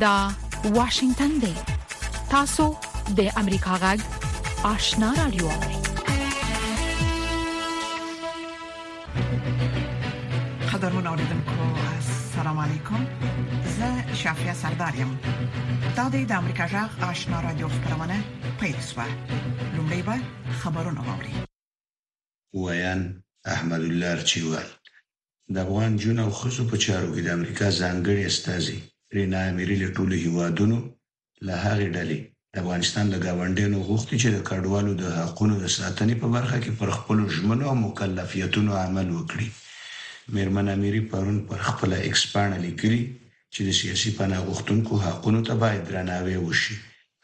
دا واشنگتن دی تاسو د امریکا غږ آشنا رادیو قدرمن اوریدونکو السلام علیکم زه شافیا سردار یم دا د امریکا جغ آشنا را دو خبرونه پیښوا لومړی به خبرونه واوري ویان احمد الله چیوال د افغان جون او خصو په چارو کې د امریکا ځانګړي استاذي رینا اميري له ټولو هیوادونو له هغې ډلې د افغانستان له ګاونډیانو غوښتي چې د کډوالو د حقونو د ساتنې په برخه کې پر خپلو ژمنو او مکلفیتونو عمل وکړي. مېرمن امیري پرون پر خپله ایکسپاڼه لیکلي چې د سیاسي پناه غوښتونکو حقونو ته باید درناوی وشي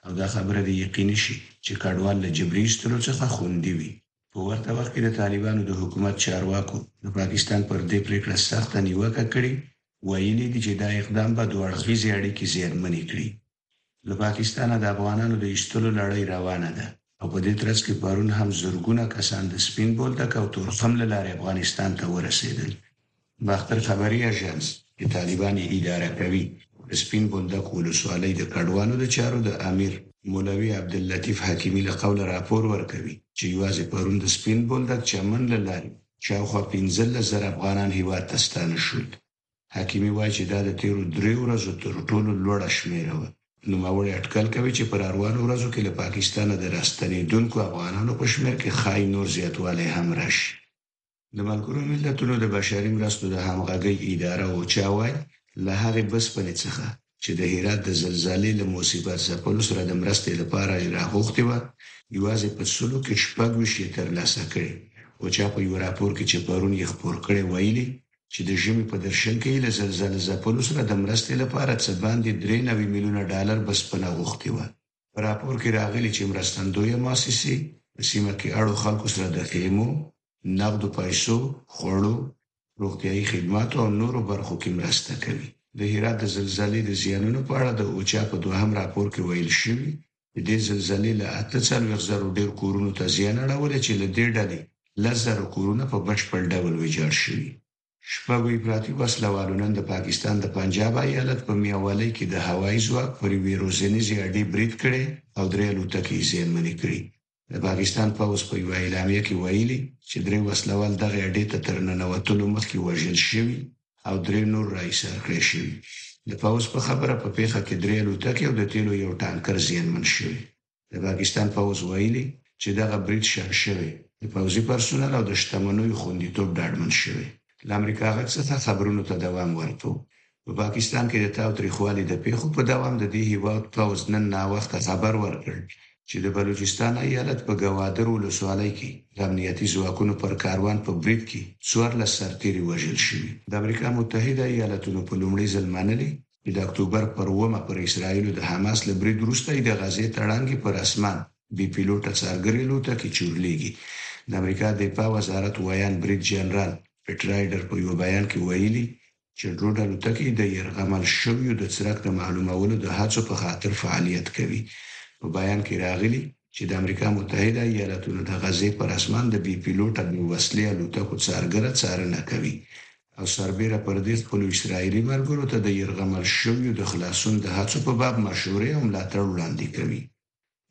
او دا خبره دې یقیني شي چې کډوال له جبري ایستلو څخه خوندي وي. په ورته وخت کې د طالبانو د حکومت چارواکو د پاکستان پر دې پرېکړه سخته نیوکه کړې، ویلي دي چې دا اقدام به دوه اړخیزې اړیکې زیانمنې کړي. له پاکستانه د افغانانو د ایستلو لړۍ روانه ده او په دې ترڅ کې پرون هم زرګونه کسان د سپین بولدک او تورخم له لارې افغانستان ته ورسېدل. باختر خبري اژانس چې طالبان یې اداره کوي، د سپین بولدک ولسوالۍ د کډوالو د چارو د امیر مولوي عبداللطیف حکیمي له قوله راپور ورکوي چې یوازې پرون د سپین بولدک چمن له لارې شاوخوا پنځلس زره افغانان هېواد ته ستانه شول. حکیمي وايي چې دا د تېرو درېیو ورځو تر ټولو لوړه شمېره وه. نوموړی اټکل کوي چې په راروانو ورځو کې له پاکستانه د راستنېدونکو افغانانو په شمېر کې ښايي نور زیاتوالی هم راشي. د ملګرو ملتونو د بشري مرستو د همغږۍ اداره، اوچا، وايي، له هغې بسپنې څخه چې د هرات د زلزلې له مصیبت ځپلو سره د مرستې لپاره یې راغوښتې وه، یوازې په سلو کې شپږ ویشت یې ترلاسه کړې. اوچا په یوه راپور کې چې پرون یې خپور کړی، ویلي، چې د ژمي په درشل کې یې له زلزله ځپلو سره د مرستې لپاره څه باندې درې نوي میلیونه ډالر بسپنه غوښتې وه. په راپور کې راغلي چې مرستندویه موسسې په سیمه کې اړو خلکو سره د خیمو، نغدو پیسو، خوړو، روغتیايي خدماتو او نورو برخو کې مرسته کوي. د هرات د زلزلې د زیانونو په اړه د اوچا په دوهم راپور کې ویل شوي چې دې زلزلې له اته څلوېښت زرو ډېر کورونو ته زیان اړولی چې له دې ډلې لس زره کورونه په بشپړ ډول ویجاړ شوي. شپږو افراطي وسله والو نن د پاکستان د پنجاب ایالت په میاوالۍ کې د هوایي ځواک پر یوې روزنیزې اډې برید کړی او درې الوتکې یې زیانمنې کړي. د پاکستان پوځ په یوه اعلامیه کې ویلي چې درې وسله وال دغې اډې ته تر ننوتلو مخکې وژل شوي او درې نور را ایسار کړای شوي. د پوځ په خبره په پېښه کې درې الوتکې او د تېلو یو ټانکر زیانمن شوی. د پاکستان پوځ ویلي، چې دغه برید شنډ شوی، د پوځي پرسونل او د شتمنیو خوندیتوب ډاډمن شوی. له امریکا غږ څخه خبرونو ته دوام ورکړو، په پاکستان کې د تاوتریخوالي د پېښو په دوام د دې هېواد پوځ نن ناوخته خبر ورکړ، چې د بلوچستان ایالت په ګوادر ولسوالۍ کې د امنیتي ځواکونو پر کاروان په برید کې څوارلس سرتېري وژل شوي. د امریکا متحده ایالتونو په لومړي ځل منلې، چې د اکتوبر پر اوومه پر اسراییلو د حماس له برید وروسته یې د غزې تړانګې پر اسمان بې پیلوټه څارګرې الوتکې چورلېږي. د امریکا دفاع وزارت ویاند برید جنرال پټ رایډر په یوه بیان کې ویلي، چې ډرون الوتکې د یرغمل شویو د څرک د معلومولو د هڅو په خاطر فعالیت کوي. په بیان کې راغلي، چې د امریکا متحده ایالتونو د غزې پر اسمان د بې پیلوټه بې وسلې الوتکو څارګره څارنه کوي او سربېره پر دې خپلو اسراییلي ملګرو ته د یرغمل شویو د خلاصون د هڅو په باب مشورې او ملاتړ وړاندې کوي.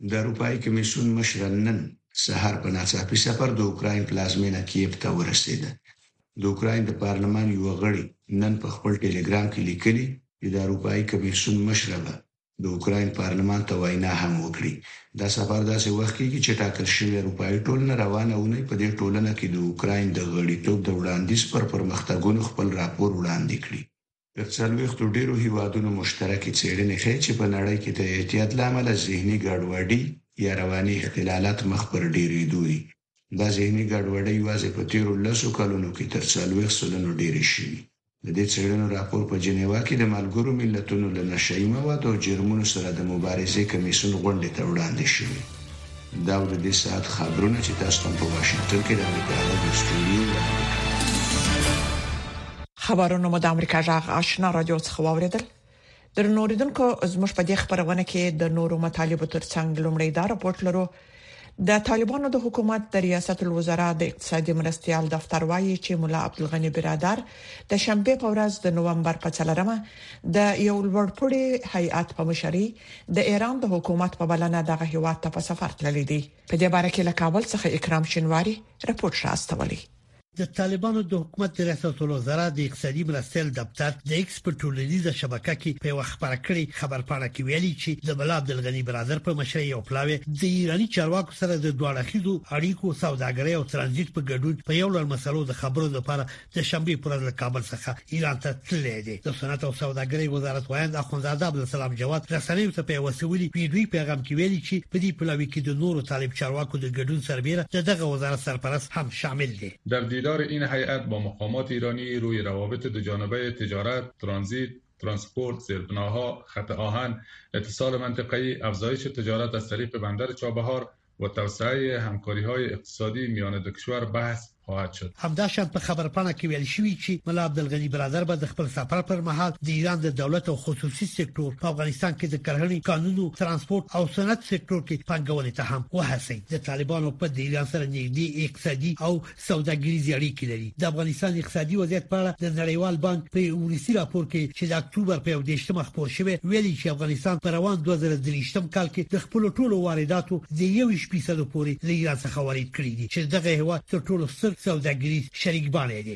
د اروپايي کمېسیون مشره نن سهار په ناڅاپي سفر د اوکراین پلازمېنه کییف ته ورسېده. د اوکراین د پارلمان یوه غړي نن په خپل ټیلیګرام کې لیکلي چې د اروپايي کمېسیون مشره به د اوکراین پارلمان ته وینا هم وکړي. دا سفر داسې وخت کیږي چې ټاکل شوې اروپايي ټولنه روانه اونۍ په دې ټولنه کې د اوکراین د غړیتوب د وړاندیز پر پرمختګونو خپل راپور وړاندې کړي. د څلوېښتو ډېرو هېوادونو مشترکې څېړنې ښيي چې په نړۍ کې د اعتیاد له امله ذهني ګډوډي یا رواني اختلالات مخ پر ډېرېدو دي. دا ذهني ګډوډۍ یوازې په تېرو لسو کلونو کې تر څلوېښت سلنو ډېرې شوي. د دې څېړنو راپور په جنیوا کې د ملګرو ملتونو له نشه يي موادو او جرمونو سره د مبارزې کمېسیون غونډې ته وړاندې شوی. دا و د دې ساعت خبرونه چې تاسو ته هم په واشنګټن کې د امریکا غږ له سټوډیو وړاندې کړل. خبرونه مو د امریکا غږ آشنا راډیو څخه واوریدل. درنوریدونکو زموږ په دې خبرونه کې د نورو مطالبه ترڅنګ لومړی دا راپورټ لرو د طالبانو د حکومت د ریاست الوزرا د اقتصادي مرستيال دفتر وایي چې مولا عبدالغنی برادر د شنبه په ورځ د نوومبر په 4مه د یو لوړپوړي هیئات په مشرۍ د ایران د حکومت په بلنه دغه هیواد ته په سفر تللی دی په دې باره کې له کابل څخه اکرام شنواری رپورت راستولی د طالبانو د حکومت د ریاست الوزرا د اقتصادي مرستیال دفتر د ایکس په ټولنیزه شبکه کې په یو خبره کړې خبر پاڼه کې ویلي چې د ملا عبدالغنی برادر په مشرۍ یو پلاوی د ایرانی چارواکو سره د دواړخیزو اړیکو سوداګرۍ او ترانزیت په ګډون په یو لړ مسلو د خبرو لپاره د شنبه پر ورځ له کابل څخه ایران ته تللی دی د صنعت او سوداګرۍ وزارت وایند اخوندزاده عبدالسلام جواد رسنیو ته په وسولي ویډیوي پیغام کې ویلي چې په دې پلاوی کې د نورو طالب چارواکو د ګډون سربېره دغه وزارت سرپرست هم شامل دي. در دیدار این هیئت با مقامات ایرانی روی روابط دوجانبه تجارت، ترانزیت، ترانسپورت، زیربناها، خط آهن، اتصال منطقه‌ای، افزایش تجارت از طریق بندر چابهار و توسعه همکاریهای اقتصادی میان دو کشور بحث خواهد شد. همداشان په خبرپاڼه کې ویل شوي چې ملا عبدالغني برادر به د خپل سفر پر مهال د ایران د دولت او خصوصي سکټور په افغانستان کې د کرهڼې، کانونو، ترانسپورت او صنعت سکټور کې پانګونې ته هم وهڅوي. د طالبانو په د ایران سره نږدې اقتصادي او سوداګریزې اړیکې لري د افغانستان اقتصادي وضعیت په اړه د نړیوال بانک په ولسی راپور کې چې د اکتوبر په 18مه خپور شوی ویلي چې افغانستان په روان 2023م کال کې د خپل ټولو وارداتو د 21% پورې له ایران څخه وارد کړي دي چې دغه هوا تر ټولو ستر سوداګریز شریک باندې دي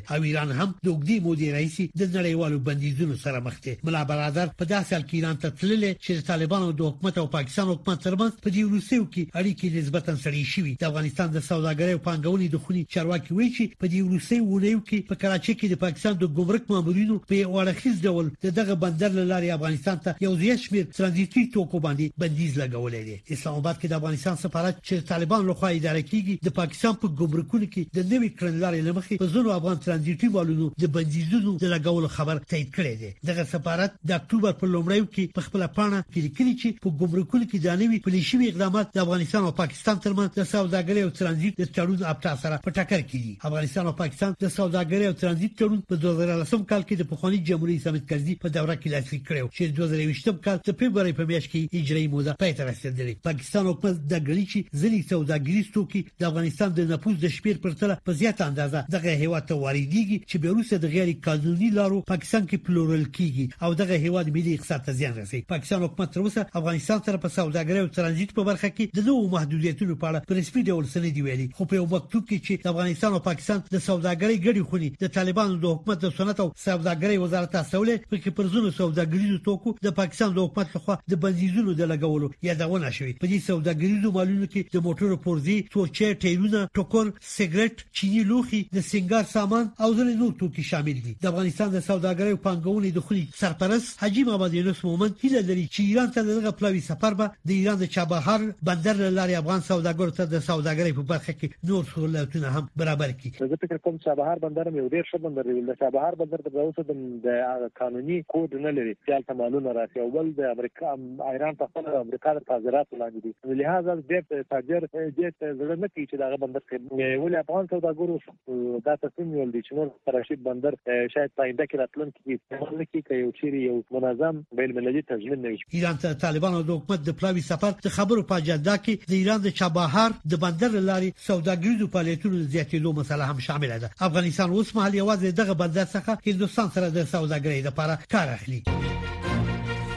او ایران هم د اوږدې مودې راهیسې د نړیوالو بندیزونو سره مخ دی ملا برادر په داسې حال کې ایران ته تللی چې د طالبانو د حکومت او پاکستان حکومت ترمنځ په دې وروستیو کې اړیکې نسبتا سړې شوې د افغانستان د سوداګرۍ او پانګونې د خونې چارواکي وایي چې په دې وروستیو ونیو کې په کراچۍ کې د پاکستان د ګمرک مامورینو په یو اړخیز ډول دغه بندر لارې افغانستان ته یو زیات شمیر ترانزیتي توکو باندې بندیز لګولې دی اسلام آباد کې د افغانستان سفارت چې طالبان لخوا اداره کیږي د پاکستان په ګمرکونو کې د نوي کړنلارې لمخې په زرو افغان ترانزیټي مالونو د بندیزونو د لګولو خبر تایید کړی دی دغه سفارت د اکتوبر په لومړیو کې په خپل پاڼه کې لیکلي چې په ګمرکونو کې د نوي پلي شوی اقدامات د افغانستان او پاکستان ترمنځ د سوداګرۍ او ترانزیټ د تړون اپټا سره په ټکر کې دي افغانستان او پاکستان د سوداګرۍ او ترانزیت تړون په 2010 کال کې د پخواني جمهوریت حامد کرزي په دوره کې لاسلیک کړی چې د 2020 کال د فبرورۍ په میاشت کې اجرایي موده پای ته رسېدلې پاکستان حکومت دا ګڼي چې ځینې سوداګریز توکي د افغانستان د نفوس د شمیر پر تله په زیاته اندازه دغه هیواد ته واردېږي چې بیا وروسته د غیر قانوني لارو پاکستان کې پلورل کیږي او دغه هیواد ملي اقتصاد ته زیان راځي. پاکستان حکومت تر اوسه افغانستان سره په سوداګرۍ او ترانزیت په برخه کې د نوو محدودیتونو په اړه په رسمي ډول څه نه دي ویلي، خو په یو مکتوب کې چې د افغانستان او پاکستان د سوداګرۍ ګډې خونې د طالبانو د حکومت د صنعت او سوداګرۍ وزارت ته استولی، پکې پر ځینو سوداګریزو توکو د پاکستان د حکومت لخوا د بندیزونو د لګولو یادونه شوې. په دې سوداګریزو مالونو کې د موټرو پرزې، څو چه، ټیرونه، ټوکر، سګرټ، چیني لوښي، د سینګار سامان او ځینې نور توکي شامل دي. د افغانستان د سوداګرۍ او پانګونې د خونې سرپرست حاجي محمد یونس مومند هیله لري چې ایران ته د دغه پلاوي سفر به د ایران د چابهار بندر له لارې افغان سوداګرو ته د سوداګرۍ په برخه کې نور سهولتونه هم برابر کړي. زه فکر کوم چابهار بندر هم یو ډېر ښه بندر دی، ولې د چابهار بندر تر اوسه د هغه قانوني کوډ نه لري چې هلته مالونه راشي او بل د امریکا ایران په خپل امریکا د تاجراتو لاندې دي نو لهدا ډېر تاجر دې ته زړه نه کوي چې دا بندر کې ولې افغان سوداګرو دا تصمیم نیول دي چې نور ترشید بندر شاید پاینده کې راتلونکي کې استعمال نه کیږي یو چیرې یو منظم بین المللي تضمین نه وي ایران ته طالبانو د حکومت د پلاوي سفر د خبرو په اجندا کې د ایران د چابهار د بندر لاري سوداګریزو فعالیتونو زیاتېدو مسله هم شامل ده افغانستان اوس مهال یوازې دغه بندر څخه هندستان سره د سوداګرۍ لپاره کار اخلي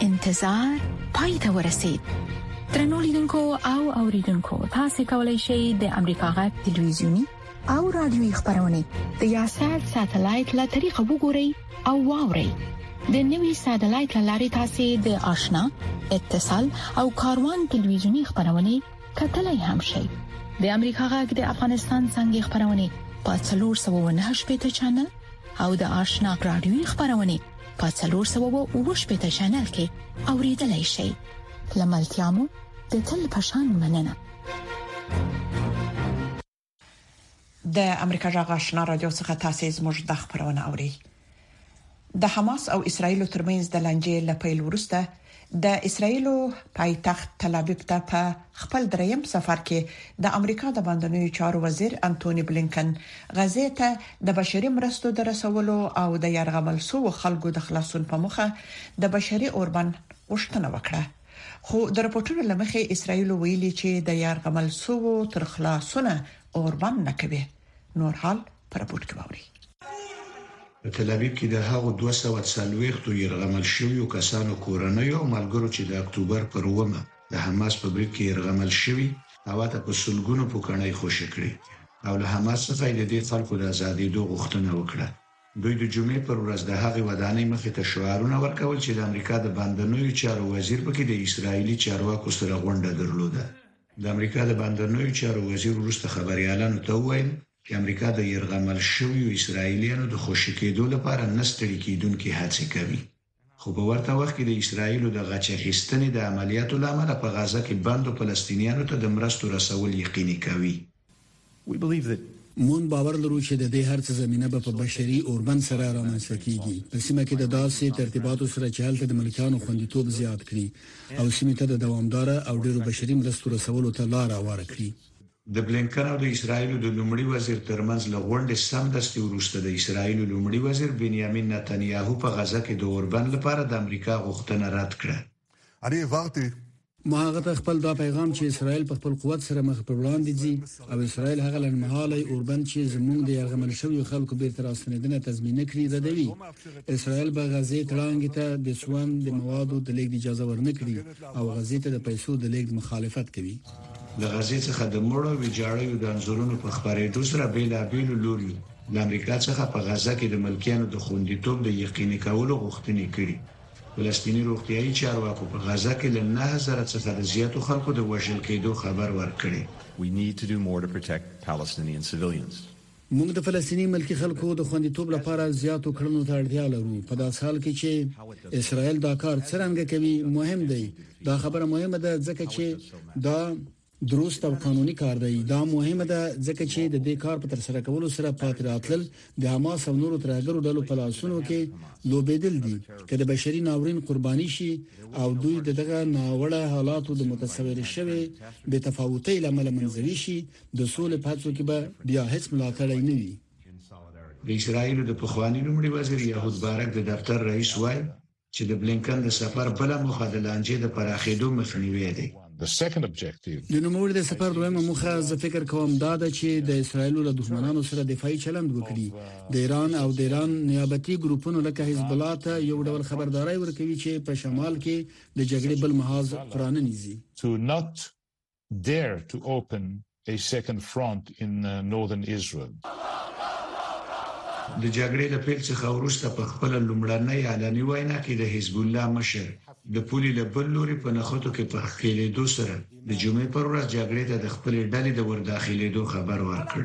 انتظار پای ته ورسید ترنو لیدونکو او اوریدونکو تاسو کولی شئ د امریکا غټ ټلویزیونی او رادیوي خبرونه د یاشر ساتلایت له طریقو وګورئ او واورئ د نوي ساتلایت لارې تاسو د آشنا اتصال او کاروان ټلویزیونی خبرونه کتلای هم شئ د امریکا غږ د افغانستان څنګه خبرونه په 398 چینل او د آشنا رادیوي خبرونه په 390 چینل کې اوریدلای شئ لملتيامو د تل پشان مننه د امریکا جغ آشنا رادیو څخه تاسو زموږ د خبرونه اوري د حماس او اسرایل ترمنځ د لانجې لپیل ورسته د اسراییل پایتخت تلابیب ته په خپل دریم سفر کې د امریکا د باندنیو چارو وزیر انتوني بلینکن غزې ته د بشري مرستو د رسولو او د یرغمل شوو خلکو د خلاصون په موخه د بشري اوربند غوښتنه وکړه خو د رپورټونو لمخې اسراییل ویلي چې د یرغمل شوو تر خلاصونه اوربند نه کوي نور حال په راپور کې واورئ. په تل ابیب کې د هغو دوه سوه څلوېښتو یرغمل شویو کسانو کورنیو او ملګرو چې د اکتوبر پر اوومه د حماس په برید کې یرغمل شوي، هوا ته په سلګونو پوکڼۍ خوشې کړې او له حماس څخه یې د دې خلکو د ازادېدو غوښتنه وکړه. دوی د جمعې پر ورځ د هغې ودانۍ مخې ته شعارونه ورکول چې د امریکا د باندنیو چارو وزیر پکې د اسراییلي چارواکو سره غونډه درلوده. د امریکا د باندنیو چارو وزیر وروسته خبریالانو ته وویل کې امریکا د یرغمل شویو اسراییلیانو د خوشې کېدو لپاره نه ستړي کېدونکې هڅې کوي، خو په ورته وخت کې د اسراییلو د غچ اخیستنې د عملیاتو له امله په غزه کې بندو فلسطینیانو ته د مرستو رسول یقیني کوي. مونږ باور لرو چې د دې هر څه زمینه به په بشري اوربند سره رامنځته کېږي، په سیمه کې د داسې ترتیباتو سره چې هلته د ملکیانو خوندیتوب زیات کړي او سیمې ته د دوامداره او ډېرو بشري مرستو رسولو ته لار هواره کړي. د بلېنکن او د اسراییلو د لومړي وزیر ترمنځ له غونډې سمدستي وروسته د اسراییلو لومړي وزیر بنیامین نتنیاهو په غزه کې د اوربند لپاره د امریکا غوښتنه رد کړه. ما هغه ته خپل دا پیغام چې اسراییل په خپل قوت سره مخ پر وړاندې ځي او اسراییل هغه لنډمهالی اوربند چې زموږ د یرغمل شویو خلکو بېرته راستنېدنه تضمین نه کړي، ردوي. اسراییل به غزې تړانګې ته د سون د موادو د لېږد اجازه ورنه کړي او غزې ته د پیسو د لېږد مخالفت کوي. له غزې څخه د مړو ویجاړیو د انځورونو په خبرېدو سره بیلابیلو لوریو د امریکا څخه په غزه کې د ملکیانو د خوندیتوب د یقیني کولو غوښتنې کړي فلسطیني روغتیايي چارواکو په غزه کې له 9000 څخه د زیاتو خلکو د وژل کېدو خبر ورکړي موږ د فلسطیني ملکي خلکو د خوندیتوب لپاره زیاتو کړنو ته اړتیا لرو په داس حال کې چې اسرائیل دا کار څرنګه کوي مهم دی دا خبره مهمه ده ځکه چې دا درست او قانوني کار دی دا مهمه ده ځکه چې د دې کار په تر سره کولو سره پاتې راتلل د حماس او نورو ترهګرو ډلو په لاسونو کې لوبېدل دي چې د بشري ناورین قرباني شي او دوی دغه ناوړه حالاتو د متصور شوی بې تفاوتۍ لامل منځوي شي د سولې په هڅو کې به بیا هیڅ ملاتړی نه وي. د اسراییلو د پخواني لومړي وزیر یهود بارک د دفتر رئیس وايي چې د بلېنکن د سفر بله موخه د لانجې د پراخېدو مخنیوی دی. د نوموړي د سفر دویمه موخه زه فکر کوم دا ده چې د اسراییلو له دښمنانو سره دفاعي چلند وکړي. د ایران او د ایران نیابتي ګروپونو لکه حزب الله ته یو ډول خبرداری ورکوي چې په شمال کې د جګړې بل محاذ پراننیزي. dare to open a second front in northern Israel. د جګړې له پیل څخه وروسته په خپل لومړنۍ اعلاني وینا کې د حزب الله مشر د پولې له بل لوري په نخوتو کې په ښکېلېدو سره د جمعې پر ورځ جګړې ته د خپلې ډلې د ورداخلېدو خبر ورکړ.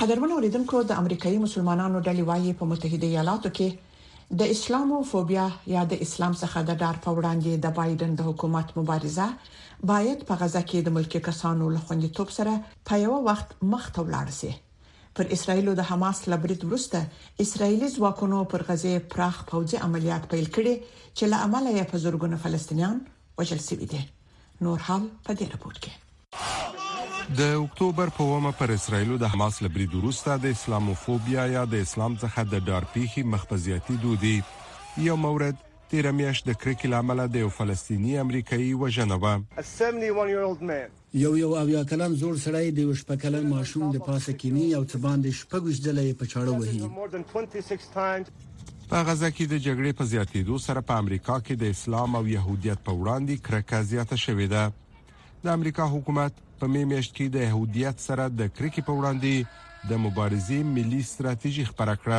قدرمن اوریدونکو د امریکایي مسلمانانو ډلې وايي په متحده ایالاتو کې د اسلامو فوبیا یا د اسلام څخه د ډار په وړاندې د بایډن د حکومت مبارزه باید په غزه کې د ملکی کسانو له خوندیتوب سره په یو وخت مخ ته ولاړ شي پر اسرایل د حماس له برید وروسته اسرایلی ځواکونو پر غزه پراخ پوځي عملیات پیل کړي چې له امله یې په زورګونه فلسطینیان وژل شوي دي نور حال په دې رپورت کې د اکتوبر په ومه پر اسرایلو د حماس له برید وروسته د اسلاموفوبیا یا د اسلام څخه د ډار پیښې مخ په زیاتېدو دي یو مورد تیر میاشت د کرکې له امله د یو فلسطیني امریکایي وژنه وه یو یو اویا کلن زوړ سړی د یو شپږ کلن ماشوم د پاسه کینی او څه باندې شپږ ویشت ځله یې په چاړه وهي په غزه کې د جګړې په زیاتېدو سره په امریکا کې د اسلام او يهودیت په وړاندې کرکه زیاته شوې ده د امریکا حکومت په می میاشت کې د يهودیت سره د کرکې په وړاندې د مبارزې ملي ستراتیژي خبره کړه.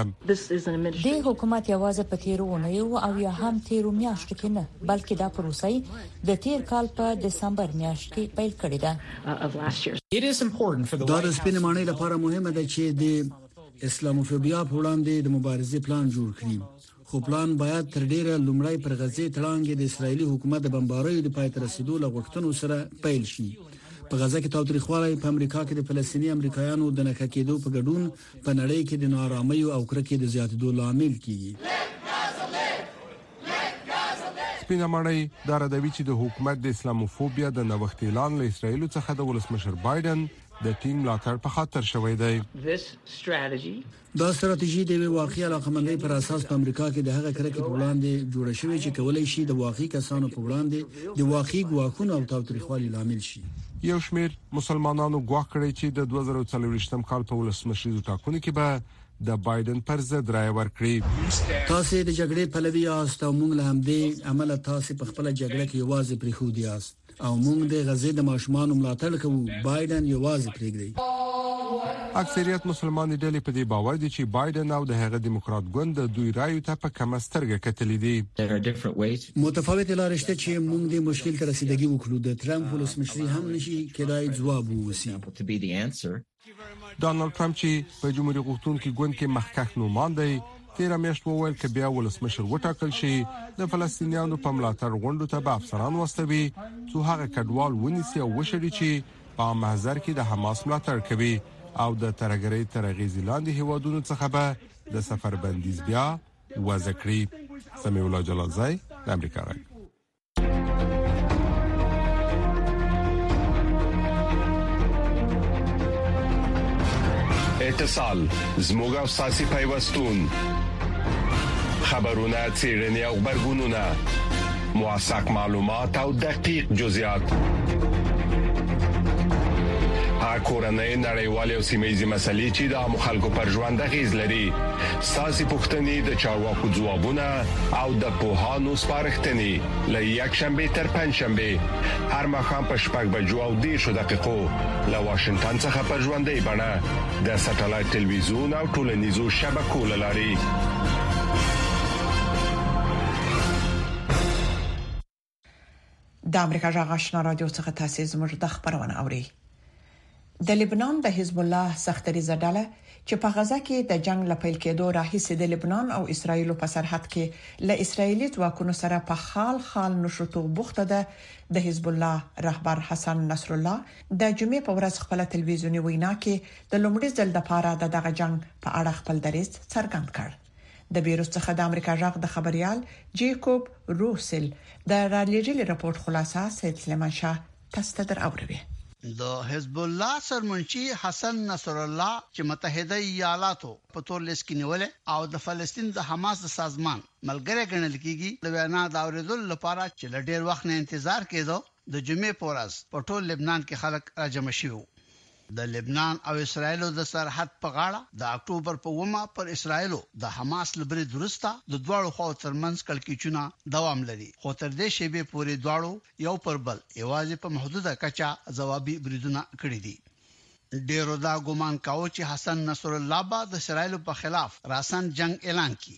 دې حکومت یوازې په تیرو اونیو او یا هم تیرو میاشتو کې نه، بلکې دا پروسه یې د تیر کال په دسمبر میاشت کې پیل کړې ده. دا د سپینې ماڼۍ لپاره مهمه ده چې د اسلاموفوبیا په وړاندې د مبارزې پلان جوړ کړي خو پلان باید تر ډیره لومړی پر غزې تړانګې د اسرایلی حکومت د بمباریو د پای ته رسیدو له غوښتنو سره پیل شي په غزه کې تاوتریخوالی په امریکا کې د فلسطینی امریکایانو د نخښه کېدو په ګډون په نړۍ کې د ناارامۍ او کرکې د زیاتېدو لامل کیږي سپینه ماڼۍ دا ردوي چې د حکومت د اسلاموفوبیا د نوښت اعلان له اسرایل څخه د ولسمشر بایدن د ټینګ ملاتړ په خاطر شوی دی دا ستراتیژي د یوې واقعي علاقمندۍ پر اساس په امریکا کې د هغه کرکې په وړاندې جوړه شوې چې کولای شي د واقعي کسانو په وړاندې د واقعي ګواښونو او تاوتریخوالي لامل شي. یو شمېر مسلمانانو ګواښ کړی چې د دوه زره او څلوېښت م کال په ولسمشریزو ټاکنو کې به د بایډن پر ضد رایه ورکړي. تاسې د جګړې پلوي یاست او موږ له همدې امله تاسې په خپله جګړه کې یوازې پرېښودي یاست. او موږ د غزې د ماشومانو ملاتړ کوو بایډن یوازې پرېږدي اکثریت مسلمانې ډلې په دې باور دي چې بایډن او د هغه دیموکرات ګوند د دوی رایو ته په کمه سترګه کتلې دي متفاوت لارې شته چې موږ دې مشکل ته رسیدګي وکړو د ترامپ ولسمشري هم نشي کېدای ځواب ووسی ډانلډ ټرمپ چې په جمهوري غوښتونکي ګوند کې مخکښ نوماند دی تیر میاشت وویل ک بیا ولسمشر وټاکل شي د فلسطینیانو په ملاتړ غونډو ته به افسران واستوي څو هغه کډوال ونیسي او وشړي چې په عام محضر کې د حماس ملاتړ کوي او د ترګرۍ تر غیزي لاندې هیوادونو څخه به د سفر بندیز بیا وځکړي سمي الله جلال زای د امریکا غږ اتصال زموږ او ساسي پیوستون خبرونه چیرنی او خبرګونونه موثق معلومات او دقیق جزئیات کورنۍ نړیوالې او سیمې ییزې مسلې چې د مخالکو پر ژوند غیز لري ستاسو پوښتنې د چارواکو ځوابونه او د پوهانو سپارښتنې لې یک شنبه تر پنځ شنبه هر مخام په شپږ بجو او دې شو دقیقو له واشنگټن څخه پر ژوندۍ بڼه د سټلایټ ټلویزیون او ټولنیزو شبکو لاري د امریکا جغ آشنا رادیو څخه تاسو زموږ د خبرونه اوري د لبنان د حزب الله سختریزه ډله چې په غزه کې د جنگ له پیل کېدو راهیسې د لبنان او اسرایل په سرحد کې له اسرایلی ځواکونو سره په خال خال نشوتو بوخته ده د حزب الله رهبر حسن نصر الله د جمعې په ورځ خپل تلویزیونی وینا کې د لومړي ځل لپاره د دغه جنگ په اړه خپل دریځ څرګند کړ د بیروت څخه د امریکا غږ د خبريال جیکوب روسل د رالیږلي رپورټ خلاصه سید سلیمان شاه تاسو ته دراوروي. د حزب الله سرمنشي حسن نصرالله چې متحده ایالاتو په تور لیست کې نیولی او د فلسطین د حماس د سازمان ملګری ګڼل کیږي د وینا د اوریدلو لپاره چې له ډیر وخت نه انتظار کیده د جمعې په ورځ په ټول لبنان کې خلک راجمع شوي وو. د لبنان او اسراییلو د سرحد په غاړه د اکټوبر په اوومه پر اسراییلو د حماس له برید وروسته د دواړو خواوو ترمنځ کړکیچونه دوام لري، خو تر دې شېبې پورې دواړو یو پر بل یوازې په محدوده کچه ځوابي بریدونه کړي دي. ډېرو دا ګومان کاوه چې حسن نصرالله به د اسراییلو په خلاف راسن جنګ اعلان کړي.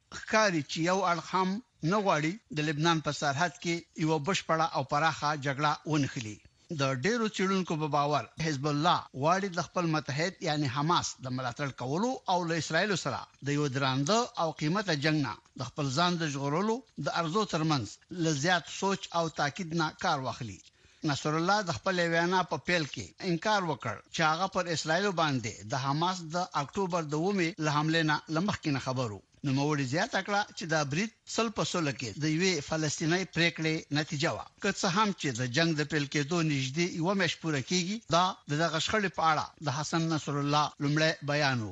ښکاري چې یو اړخ هم نه غواړي د لبنان په سرحد کې یوه بشپړه او پراخه جګړه ونښلي. د ډېرو څېړونکو په باور حزب الله غواړي د خپل متحد یعنې حماس د ملاتړ کولو او له اسراییلو سره د یوه درانده او قیمته جنګ نه د خپل ځان د ژغورلو د ارزو ترمنځ له زیات سوچ او تاکید نه کار واخلي نصرالله د خپلې وینا په پیل کې انکار وکړ چې هغه پر اسراییلو باندې د حماس د اکټوبر د اوومې له حملې نه له مخکې نه خبر و. نوموړي زیاته کړه چې دا برید سل په سلو کې د یوې فلسطینۍ پرېکړې نتیجه وه. که څه هم چې د جنګ د پیل کېدو نږدې یوه میاشت پوره کېږي، دا د دغه شخړې په اړه د حسن نصرالله لومړی بیان و.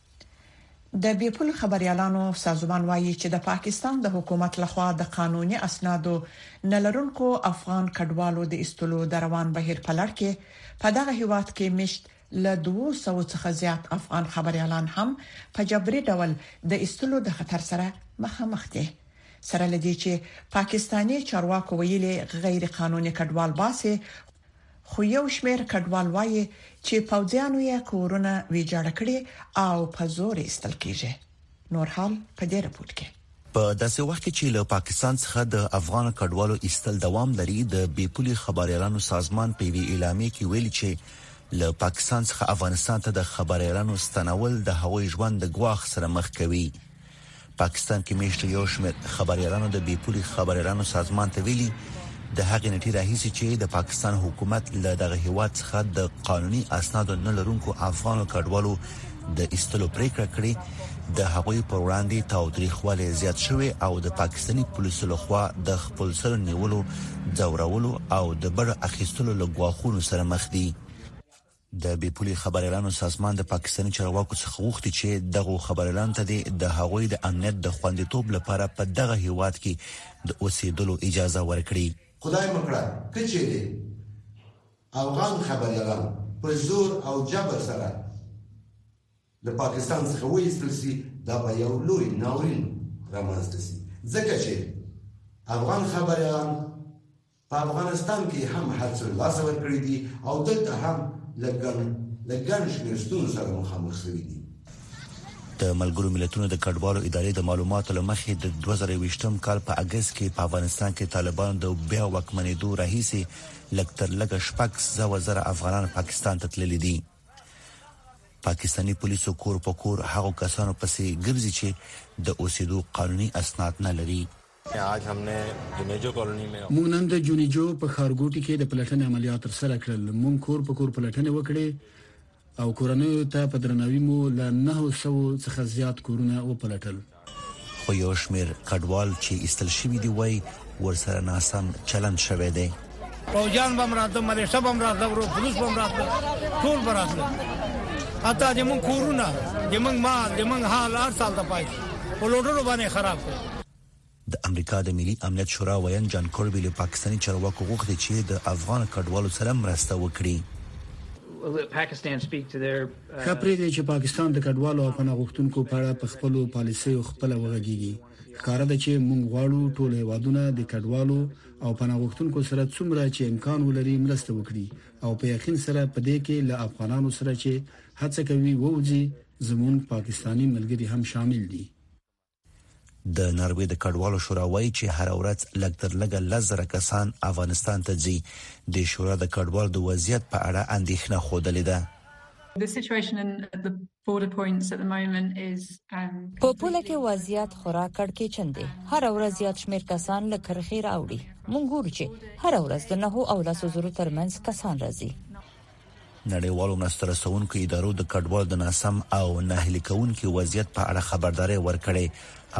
د بي پولو خبريالانو سازمان وايي چې د پاکستان د حکومت له خوا د قانوني اسنادو نه لرونکو افغان کډوالو د ايستلو د روان بهير په لړ کې په دغه هېواد کې ميشت له دوو سوو څخه زيات افغان خبريالان هم په جبري ډول د ايستلو د خطر سره مخامخ دي سره له دې چې پاکستاني چارواکو ويلي غير قانوني کډوال باسي خو یو شمېر کډوال وايي چې پوځیانو یې کورونه ویجاړ کړي او په زور ایستل کیږي. نور حال په دې رپوټ کې. په داسې وخت کې چې له پاکستان څخه د افغان کډوالو ایستل دوام لري، د بې پولې خبریالانو سازمان په یوې اعلامیې کې ویلي چې له پاکستان څخه افغانستان ته د خبریالانو ستنول د هغوی ژوند د ګواښ سره مخ کوي. پاکستان کې میشتو یو شمېر خبریالانو د بې پولې خبریالانو سازمان ته ویلي د هغې نټي راهیسي چې د پاکستان حکومت له دغه هیواد څخه د قانوني اسنادو نه لرونکو افغانو کډوالو د ایستلو پریکړه کړې د هغوی پر وړاندې تاوتریخوالی زیات شوی او د پاکستاني پولیسو لخوا د خپل سره نیولو ځورولو او د بړ اخیستلو له ګواښونو سره مخ دي د بې پولې خبریالانو سازمان د پاکستاني چارواکو څخه غوښتي چې دغو خبریالانو ته د هغوی د امنیت د خوندیتوب لپاره په دغه هیواد کې د اوسېدلو اجازه ورکړي. خدای مو کړه که چېرې افغان خبریالان په زور او جبر سره له پاکستان څخه وایستل شي، دا به یو لوی ناورین رامنځته شي، ځکه چې افغان خبریالان په افغانستان کې هم هر څه له لاسه ورکړي دي او دلته هم له ګڼ له ګڼ شمېر ستونزو سره مخامخ شوي دي. د ملګرو ملتونو د کډوالو ادارې د معلوماتو له مخې د دوه زره یوویشتم کال په اګست کې په افغانستان کې طالبانو د بیا واکمنېدو راهیسې لږ تر لږه شپږ سوه زره افغانان پاکستان ته تللي دي. پاکستاني پولیسو کور په کور هغو کسانو پسې ګرځي چې د اوسېدو قانوني اسناد نه لري. موږ نن د جونیجو په ښارګوټي کې د پلټنې عملیات ترسره کړل. موږ کور په کور پلټنې وکړې او کورنیو ته په درناوي مو له نهه سوو څخه زیات کورونه وپلټل. خو یو شمېر کډوال چې ایستل شوي دي وايي، ورسره ناسم چلند شوی دی. پوجان بم راتله ملیشه بم راتله ورو پولیس بم راتله ټول براتله حتی د مون کورونه د مون مال د مون حال هر سال ته پای په لوټونو باندې خراب کړ د امریکا د ملي امنیت شورا ویاند جان کوربي له پاکستاني چارواکو غوښتي چې د افغان کډوالو سره مرسته وکړي خبرې دي چې پاکستان د کډوالو او پناه غوښتونکو په اړه په خپلو پالیسیو خپل وغږیږي ښکاره ده چې مونږ غواړو ټول هېوادونه د کډوالو او پناه غوښتونکو سره څومره چې امکان ولري مرسته وکړي او په یقین سره په دې کې له افغانانو سره چې هڅه کوي ووځي زمونږ پاکستاني ملګري هم شامل دي. د ناروې د کډوالو شورا وایي چې هر ورځ لږ تر لږه لس زره کسان افغانستان ته ځي د شورا د کډوالو د وضعیت په اړه اندېښنه ښودلې ده The situation in the په پوله کې وضعیت خورا کړکېچن دی، هره ورځ زیات شمېر کسان له کرښې راوړي، موږ ګورو چې هره ورځ د نهو او لسو زرو ترمنځ کسان راځي. نړیوالو مرسته رسوونکو ادارو د کډوالو د ناسم او ناهیلي کوونکي وضعیت په اړه خبرداری ورکړی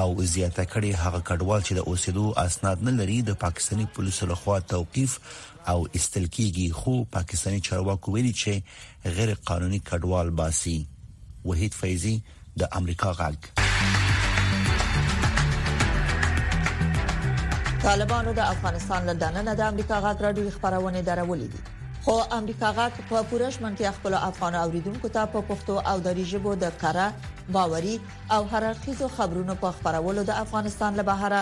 او زیاته کړې، هغه کډوال چې د اوسېدو اسناد نه لري د پاکستاني پولیسو لخوا توقیف او ایستل کیږي خو پاکستاني چارواکو ویلي چې غیر قانوني کډوال باسي وحید فیضی د امریکا غږ طالبانو د افغانستان له دننه د امریکا غاک راډیو خبرونه درولې دي خو امریکا غاک په پوره شمنتیا خپل افغان اوریدونکو ته په پښتو او دری ژبه د کره باوري او هررخیزو خبرونو په خبرولو د افغانستان له بهره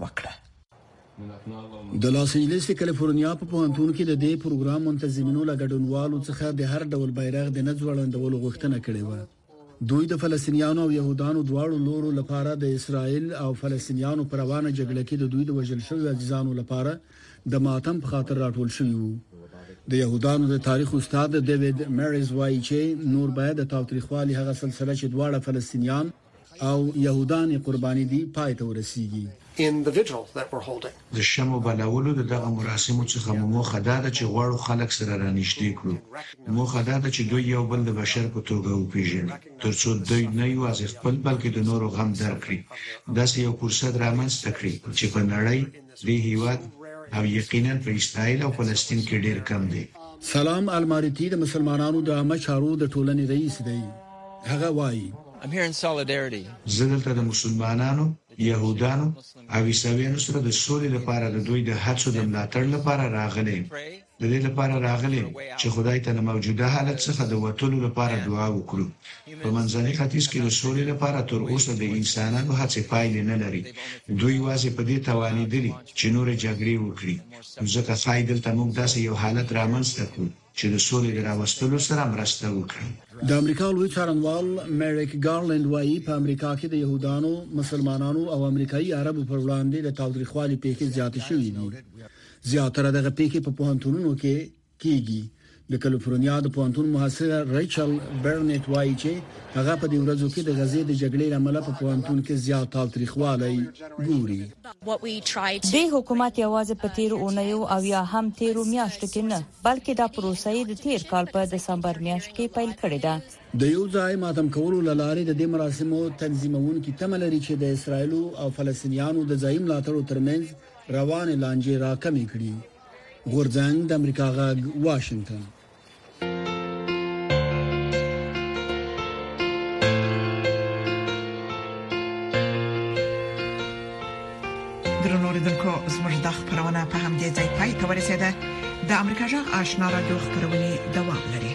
وکړه. د لاس انجلس د کالیفورنیا په پوهنتون کې د دې پروګرام منتظمینو له ګډونوالو څخه د هر ډول بیرغ د نه ځوړندولو غوښتنه کړې وه دوی د فلسطینیانو او يهودانو دواړو لورو لپاره د اسرایل او فلسطینیانو پر روانه جګړه کې د دوی د وژل شوی عزیزانو لپاره د ماتم په خاطر راټول شوی وو د يهودانو د تاریخ استاد دیوید مریز وایي چې نور باید د تاوتریخوالي هغه سلسله چې دواړه فلسطینیان او یهودان یې قرباني دي پای ته ورسیږي. د شمعو بلولو د دغه مراسمو څخه مو موخه دا ده چې غواړو خلک سره رانژدې کړو. موخه دا ده چې دوی یو بل د بشر په توګه وپیژني تر څو دوی نه یواځې خپل بلکې د نورو غم درک کړي داسې یو فرصت رامنځته کړي چې په نړۍ دې هیواد او یقیناً په اسرایل او فلسطین کې ډیر کم دی. سلام المارتي د مسلمانانو د عامه چارو د ټولنې رئیس دی. هغه وايي. زه دلته د مسلمانانو، یهودانو او عیسویانو سره د سولې لپاره د دوی د هڅو د ملاتړ لپاره راغلی یم. د دې لپاره راغلي چې خدای ته له موجوده حالت څخه د وتلو لپاره دعا وکړو په منځني ختیځ کې د سولې لپاره تر اوسه د انسانانو هڅې پایلې نه لري دوی واځي په دې توانېدلي چې نور جګړې وکړي ځکه ښایي دلته موږ داسې یو حالت رامنځته کړو چې د سولې د راوستلو سره مرسته وکړي د امریکا لوی څارنوال مریک ګارلند وایي په امریکا کې د يهودانو، مسلمانانو او امریکایي عربو پر وړاندې د تاوتریخوالي پیښې زیاتې شوې دي. زیاتره دغه پیښې په پوهنتونونو کې کیږي د کالیفورنیا د پوهنتون محصله ریچل برنټ وایي چې هغه په دې ورځو کې د غزې د جګړې لامل په پوهنتون کې زیات تاوتریخوالی ګوري د حکومت یوازې په تیر اونیو او یا هم تیرو میاشتو کې نه بلکې دا پروسه د تیر کال په دسمبر میاشت کې پیل کړې ده د یو ځای ماتم کولو لاره د دې مراسمو تنظیمونکو تمه لري چې د اسرایل او فلسطینیانو د ځای ملاتړو ترمنځ روانې لانجې راکمې کړي. غورځنګ د امریکا غږ واشنگټن درنوریدونکو زموږ د خبرونه په همدې ځای پای ته ورسیده د امریکا جغ آشنا را دوه خبرونه دوام لري